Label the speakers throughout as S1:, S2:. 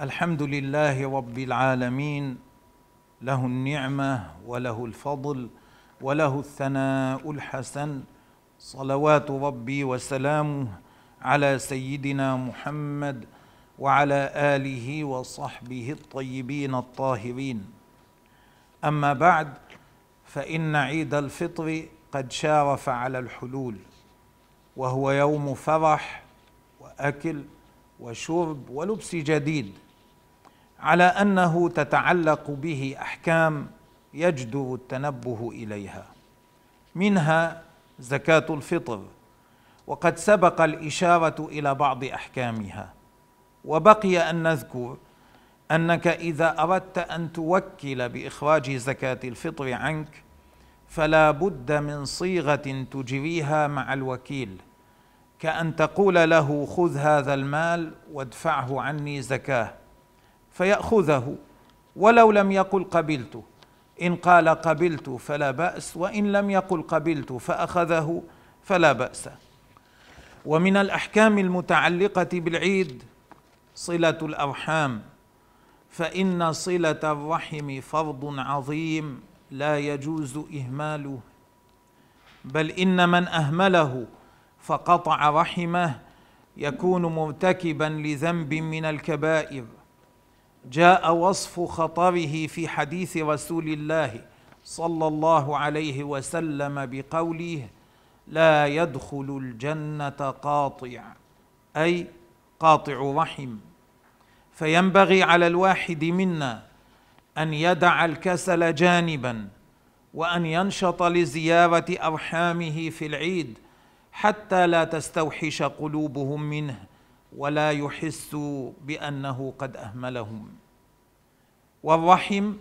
S1: الحمد لله رب العالمين له النعمة وله الفضل وله الثناء الحسن. صلوات ربي وسلامه على سيدنا محمد وعلى آله وصحبه الطيبين الطاهرين. أما بعد فإن عيد الفطر قد شارف على الحلول وهو يوم فرح وأكل وشرب ولبس جديد. على أنه تتعلق به أحكام يجدر التنبه إليها. منها زكاة الفطر وقد سبق الإشارة إلى بعض أحكامها. وبقي أن نذكر أنك إذا أردت أن توكل بإخراج زكاة الفطر عنك فلا بد من صيغة تجريها مع الوكيل كأن تقول له خذ هذا المال وادفعه عني زكاة. فيأخذه ولو لم يقل قبلته إن قال قبلت فلا بأس وإن لم يقل قبلت فأخذه فلا بأس. ومن الأحكام المتعلقة بالعيد صلة الأرحام فإن صلة الرحم فرض عظيم لا يجوز إهماله. بل إن من أهمله فقطع رحمه يكون مرتكبا لذنب من الكبائر. جاء وصف خطره في حديث رسول الله صلى الله عليه وسلم بقوله لا يدخل الجنة قاطع أي قاطع رحم. فينبغي على الواحد منا أن يدع الكسل جانبا وأن ينشط لزيارة أرحامه في العيد حتى لا تستوحش قلوبهم منه. ولا يحسوا بأنه قد أهملهم. والرحم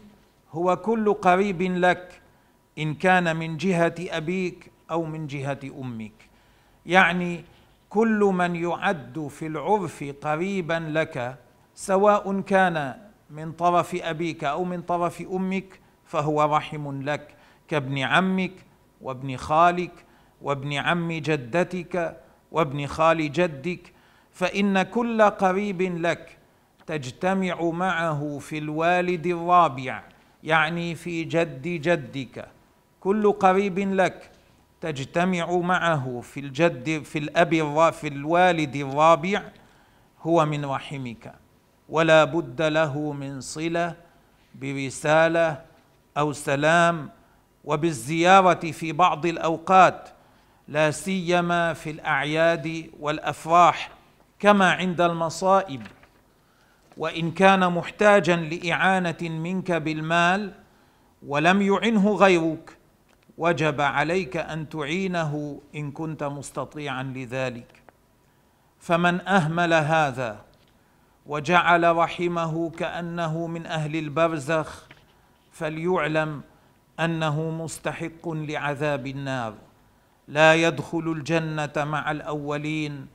S1: هو كل قريب لك إن كان من جهة أبيك أو من جهة أمك. يعني كل من يعد في العرف قريبا لك سواء كان من طرف أبيك أو من طرف أمك فهو رحم لك كابن عمك وابن خالك وابن عم جدتك وابن خال جدك فإن كل قريب لك تجتمع معه في الوالد الرابع يعني في جد جدك. كل قريب لك تجتمع معه في الجد في الأب في الوالد الرابع هو من رحمك. ولا بد له من صلة برسالة أو سلام وبالزيارة في بعض الأوقات لا سيما في الأعياد والأفراح. كما عند المصائب. وإن كان محتاجا لإعانة منك بالمال ولم يعنه غيرك وجب عليك أن تعينه إن كنت مستطيعا لذلك. فمن أهمل هذا وجعل رحمه كأنه من أهل البرزخ فليعلم أنه مستحق لعذاب النار. لا يدخل الجنة مع الأولين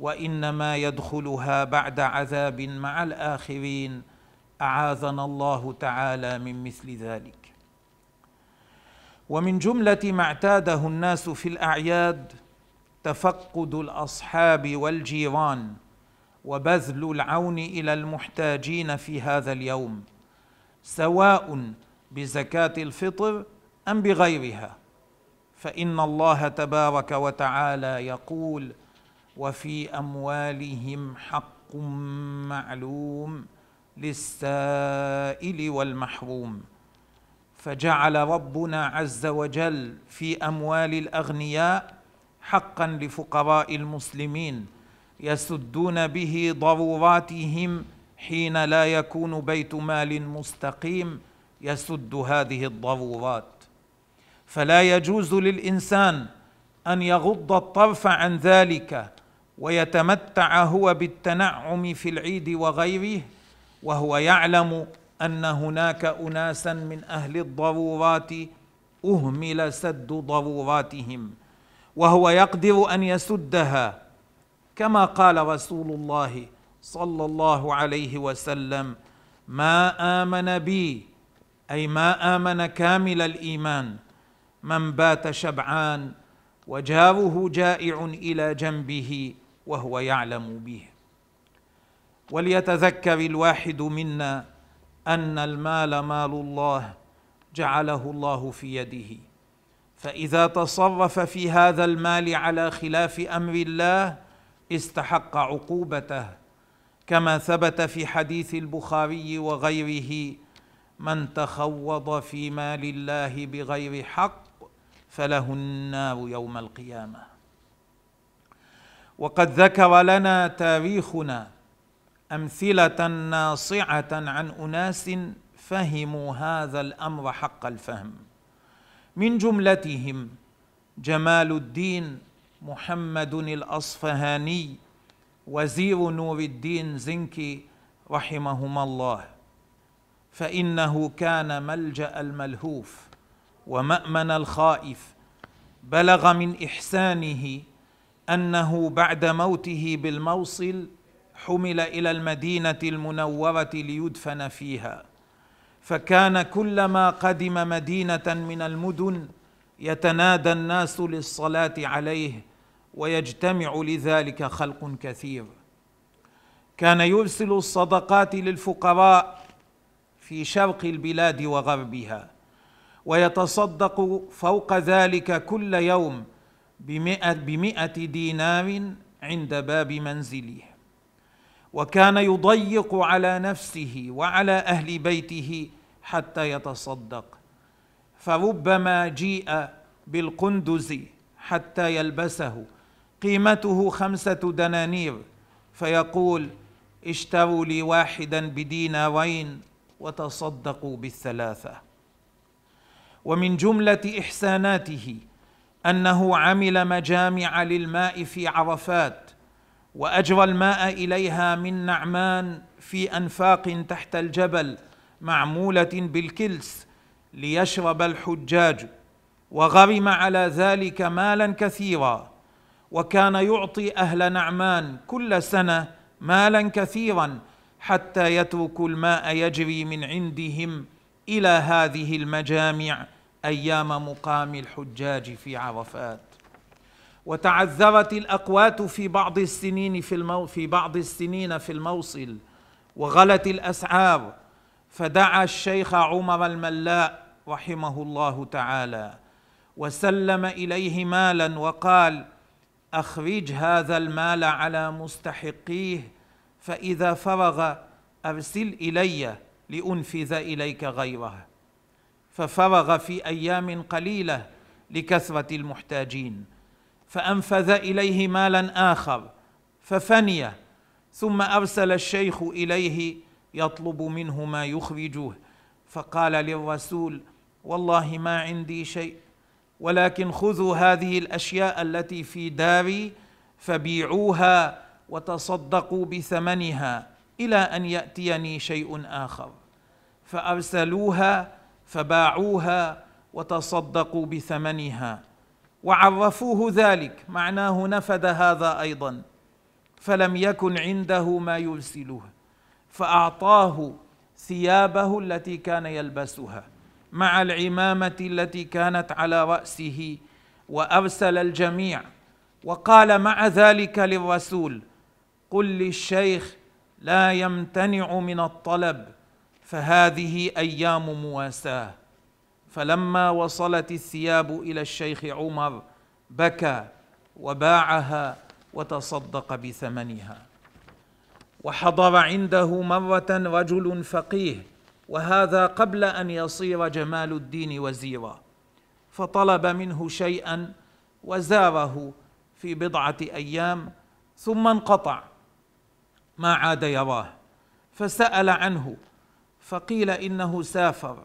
S1: وإنما يدخلها بعد عذاب مع الآخرين. أعاذنا الله تعالى من مثل ذلك. ومن جملة ما اعتاده الناس في الأعياد تفقد الأصحاب والجيران وبذل العون إلى المحتاجين في هذا اليوم سواء بزكاة الفطر أم بغيرها. فإن الله تبارك وتعالى يقول وفي أموالهم حق معلوم للسائل والمحروم. فجعل ربنا عز وجل في أموال الأغنياء حقا لفقراء المسلمين يسدون به ضروراتهم حين لا يكون بيت مال مستقيم يسد هذه الضرورات. فلا يجوز للإنسان أن يغض الطرف عن ذلك ويتمتع هو بالتنعم في العيد وغيره وهو يعلم أن هناك اناسا من أهل الضرورات أهمل سد ضروراتهم وهو يقدر أن يسدها كما قال رسول الله صلى الله عليه وسلم ما آمن بي أي ما آمن كامل الإيمان من بات شبعان وجاره جائع إلى جنبه وهو يعلم به. وليتذكر الواحد منا أن المال مال الله جعله الله في يده. فإذا تصرف في هذا المال على خلاف أمر الله استحق عقوبته. كما ثبت في حديث البخاري وغيره من تخوض في مال الله بغير حق فله النار يوم القيامة. وقد ذكر لنا تاريخنا أمثلة ناصعة عن أناس فهموا هذا الأمر حق الفهم. من جملتهم جمال الدين محمد الأصفهاني وزير نور الدين زنكي رحمهما الله. فإنه كان ملجأ الملهوف. ومأمن الخائف بلغ من إحسانه أنه بعد موته بالموصل حمل إلى المدينة المنورة ليدفن فيها. فكان كلما قدم مدينة من المدن يتنادى الناس للصلاة عليه ويجتمع لذلك خلق كثير. كان يرسل الصدقات للفقراء في شرق البلاد وغربها. ويتصدق فوق ذلك كل يوم بمئة, بمئة دينار عند باب منزله. وكان يضيق على نفسه وعلى أهل بيته حتى يتصدق. فربما جيء بالقندز حتى يلبسه. قيمته خمسة دنانير. فيقول اشتروا لي واحدا بدينارين وتصدقوا بالثلاثة. ومن جملة إحساناته أنه عمل مجامع للماء في عرفات وأجرى الماء إليها من نعمان في أنفاق تحت الجبل معمولة بالكلس ليشرب الحجاج وغرم على ذلك مالا كثيرا وكان يعطي أهل نعمان كل سنة مالا كثيرا حتى يتركوا الماء يجري من عندهم إلى هذه المجامع أيام مقام الحجاج في عرفات. وتعذرت الأقوات في بعض السنين في المو في بعض السنين في الموصل وغلت الأسعار. فدعا الشيخ عمر الملاء رحمه الله تعالى وسلم إليه مالا وقال أخرج هذا المال على مستحقيه فإذا فرغ أرسل إلي لأنفذ إليك غيره. ففرغ في أيام قليلة لكثرة المحتاجين. فأنفذ إليه مالا آخر. ففني. ثم أرسل الشيخ إليه يطلب منه ما يخرجه فقال للرسول والله ما عندي شيء ولكن خذوا هذه الأشياء التي في داري فبيعوها وتصدقوا بثمنها إلى أن يأتيني شيء آخر. فأرسلوها فباعوها وتصدقوا بثمنها. وعرفوه ذلك معناه نفد هذا أيضا فلم يكن عنده ما يرسله فأعطاه ثيابه التي كان يلبسها مع العمامة التي كانت على رأسه وأرسل الجميع. وقال مع ذلك للرسول قل للشيخ لا يمتنع من الطلب. فهذه أيام مواساة. فلما وصلت الثياب إلى الشيخ عمر بكى وباعها وتصدق بثمنها. وحضر عنده مرة رجل فقيه وهذا قبل أن يصير جمال الدين وزيرا. فطلب منه شيئا وزاره في بضعة أيام ثم انقطع. ما عاد يراه. فسأل عنه فقيل إنه سافر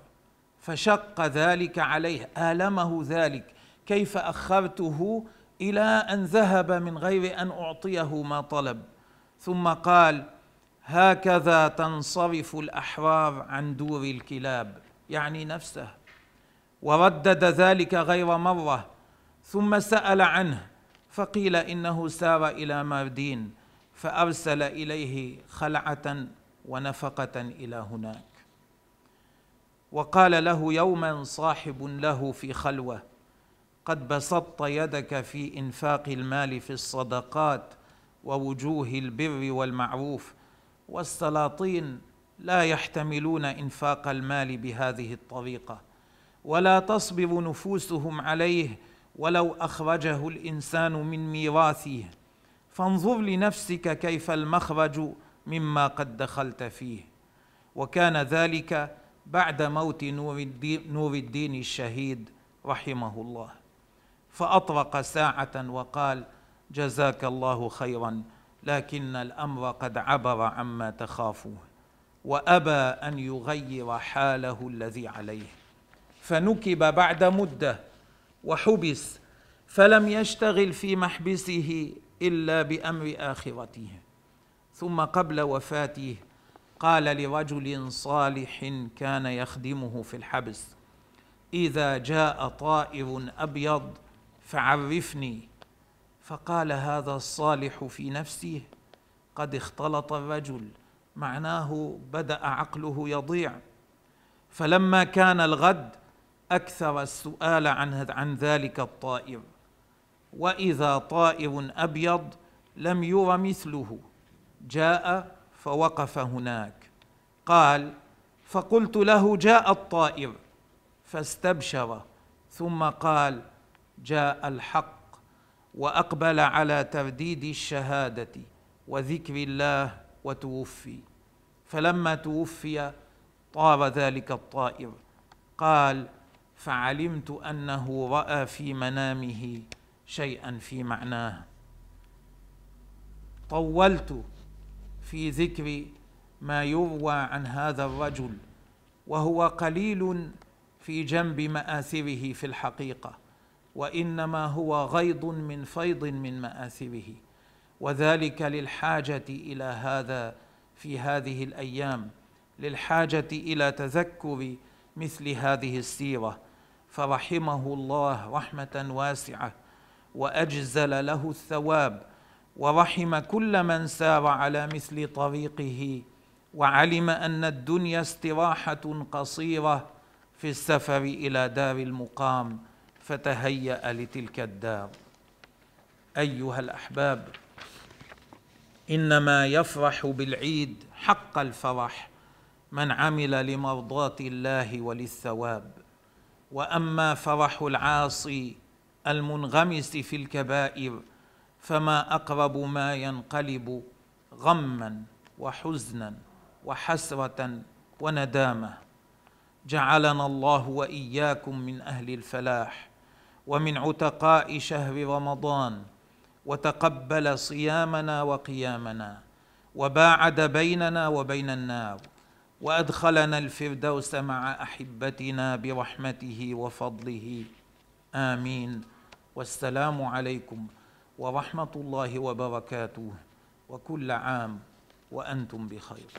S1: فشق ذلك عليه آلمه ذلك كيف أخرته إلى أن ذهب من غير أن أعطيه ما طلب. ثم قال هكذا تنصرف الأحرار عن دور الكلاب. يعني نفسه. وردد ذلك غير مرة. ثم سأل عنه فقيل إنه سار إلى ماردين فأرسل إليه خلعة ونفقة إلى هناك. وقال له يوما صاحب له في خلوة قد بسطت يدك في إنفاق المال في الصدقات ووجوه البر والمعروف والسلاطين لا يحتملون إنفاق المال بهذه الطريقة. ولا تصبر نفوسهم عليه ولو أخرجه الإنسان من ميراثه. فانظر لنفسك كيف المخرج مما قد دخلت فيه. وكان ذلك بعد موت نور الدين, الشهيد رحمه الله. فأطرق ساعة وقال جزاك الله خيرا لكن الأمر قد عبر عما تخافوه وأبى أن يغير حاله الذي عليه. فنكب بعد مدة وحبس فلم يشتغل في محبسه إلا بأمر آخرته. ثم قبل وفاته قال لرجل صالح كان يخدمه في الحبس إذا جاء طائر أبيض فعرفني. فقال هذا الصالح في نفسه قد اختلط الرجل معناه بدأ عقله يضيع. فلما كان الغد أكثر السؤال عن عن ذلك الطائر وإذا طائر أبيض لم ير مثله جاء فوقف هناك. قال فقلت له جاء الطائر. فاستبشر. ثم قال جاء الحق. وأقبل على ترديد الشهادة وذكر الله وتوفي. فلما توفي طار ذلك الطائر. قال فعلمت أنه رأى في منامه شيئا في معناه. طولت. في ذكر ما يروى عن هذا الرجل وهو قليل في جنب مآثره في الحقيقة وإنما هو غيض من فيض من مآثره. وذلك للحاجة إلى هذا في هذه الأيام للحاجة إلى تذكر مثل هذه السيرة. فرحمه الله رحمة واسعة وأجزل له الثواب ورحم كل من سار على مثل طريقه وعلم أن الدنيا استراحة قصيرة في السفر إلى دار المقام فتهيأ لتلك الدار. أيها الأحباب إنما يفرح بالعيد حق الفرح من عمل لمرضاة الله وللثواب. وأما فرح العاصي المنغمس في الكبائر فما أقرب ما ينقلب غما وحزنا وحسرة وندامة. جعلنا الله وإياكم من أهل الفلاح ومن عتقاء شهر رمضان وتقبل صيامنا وقيامنا وباعد بيننا وبين النار وأدخلنا الفردوس مع أحبتنا برحمته وفضله. آمين. والسلام عليكم ورحمه الله وبركاته وكل عام وأنتم بخير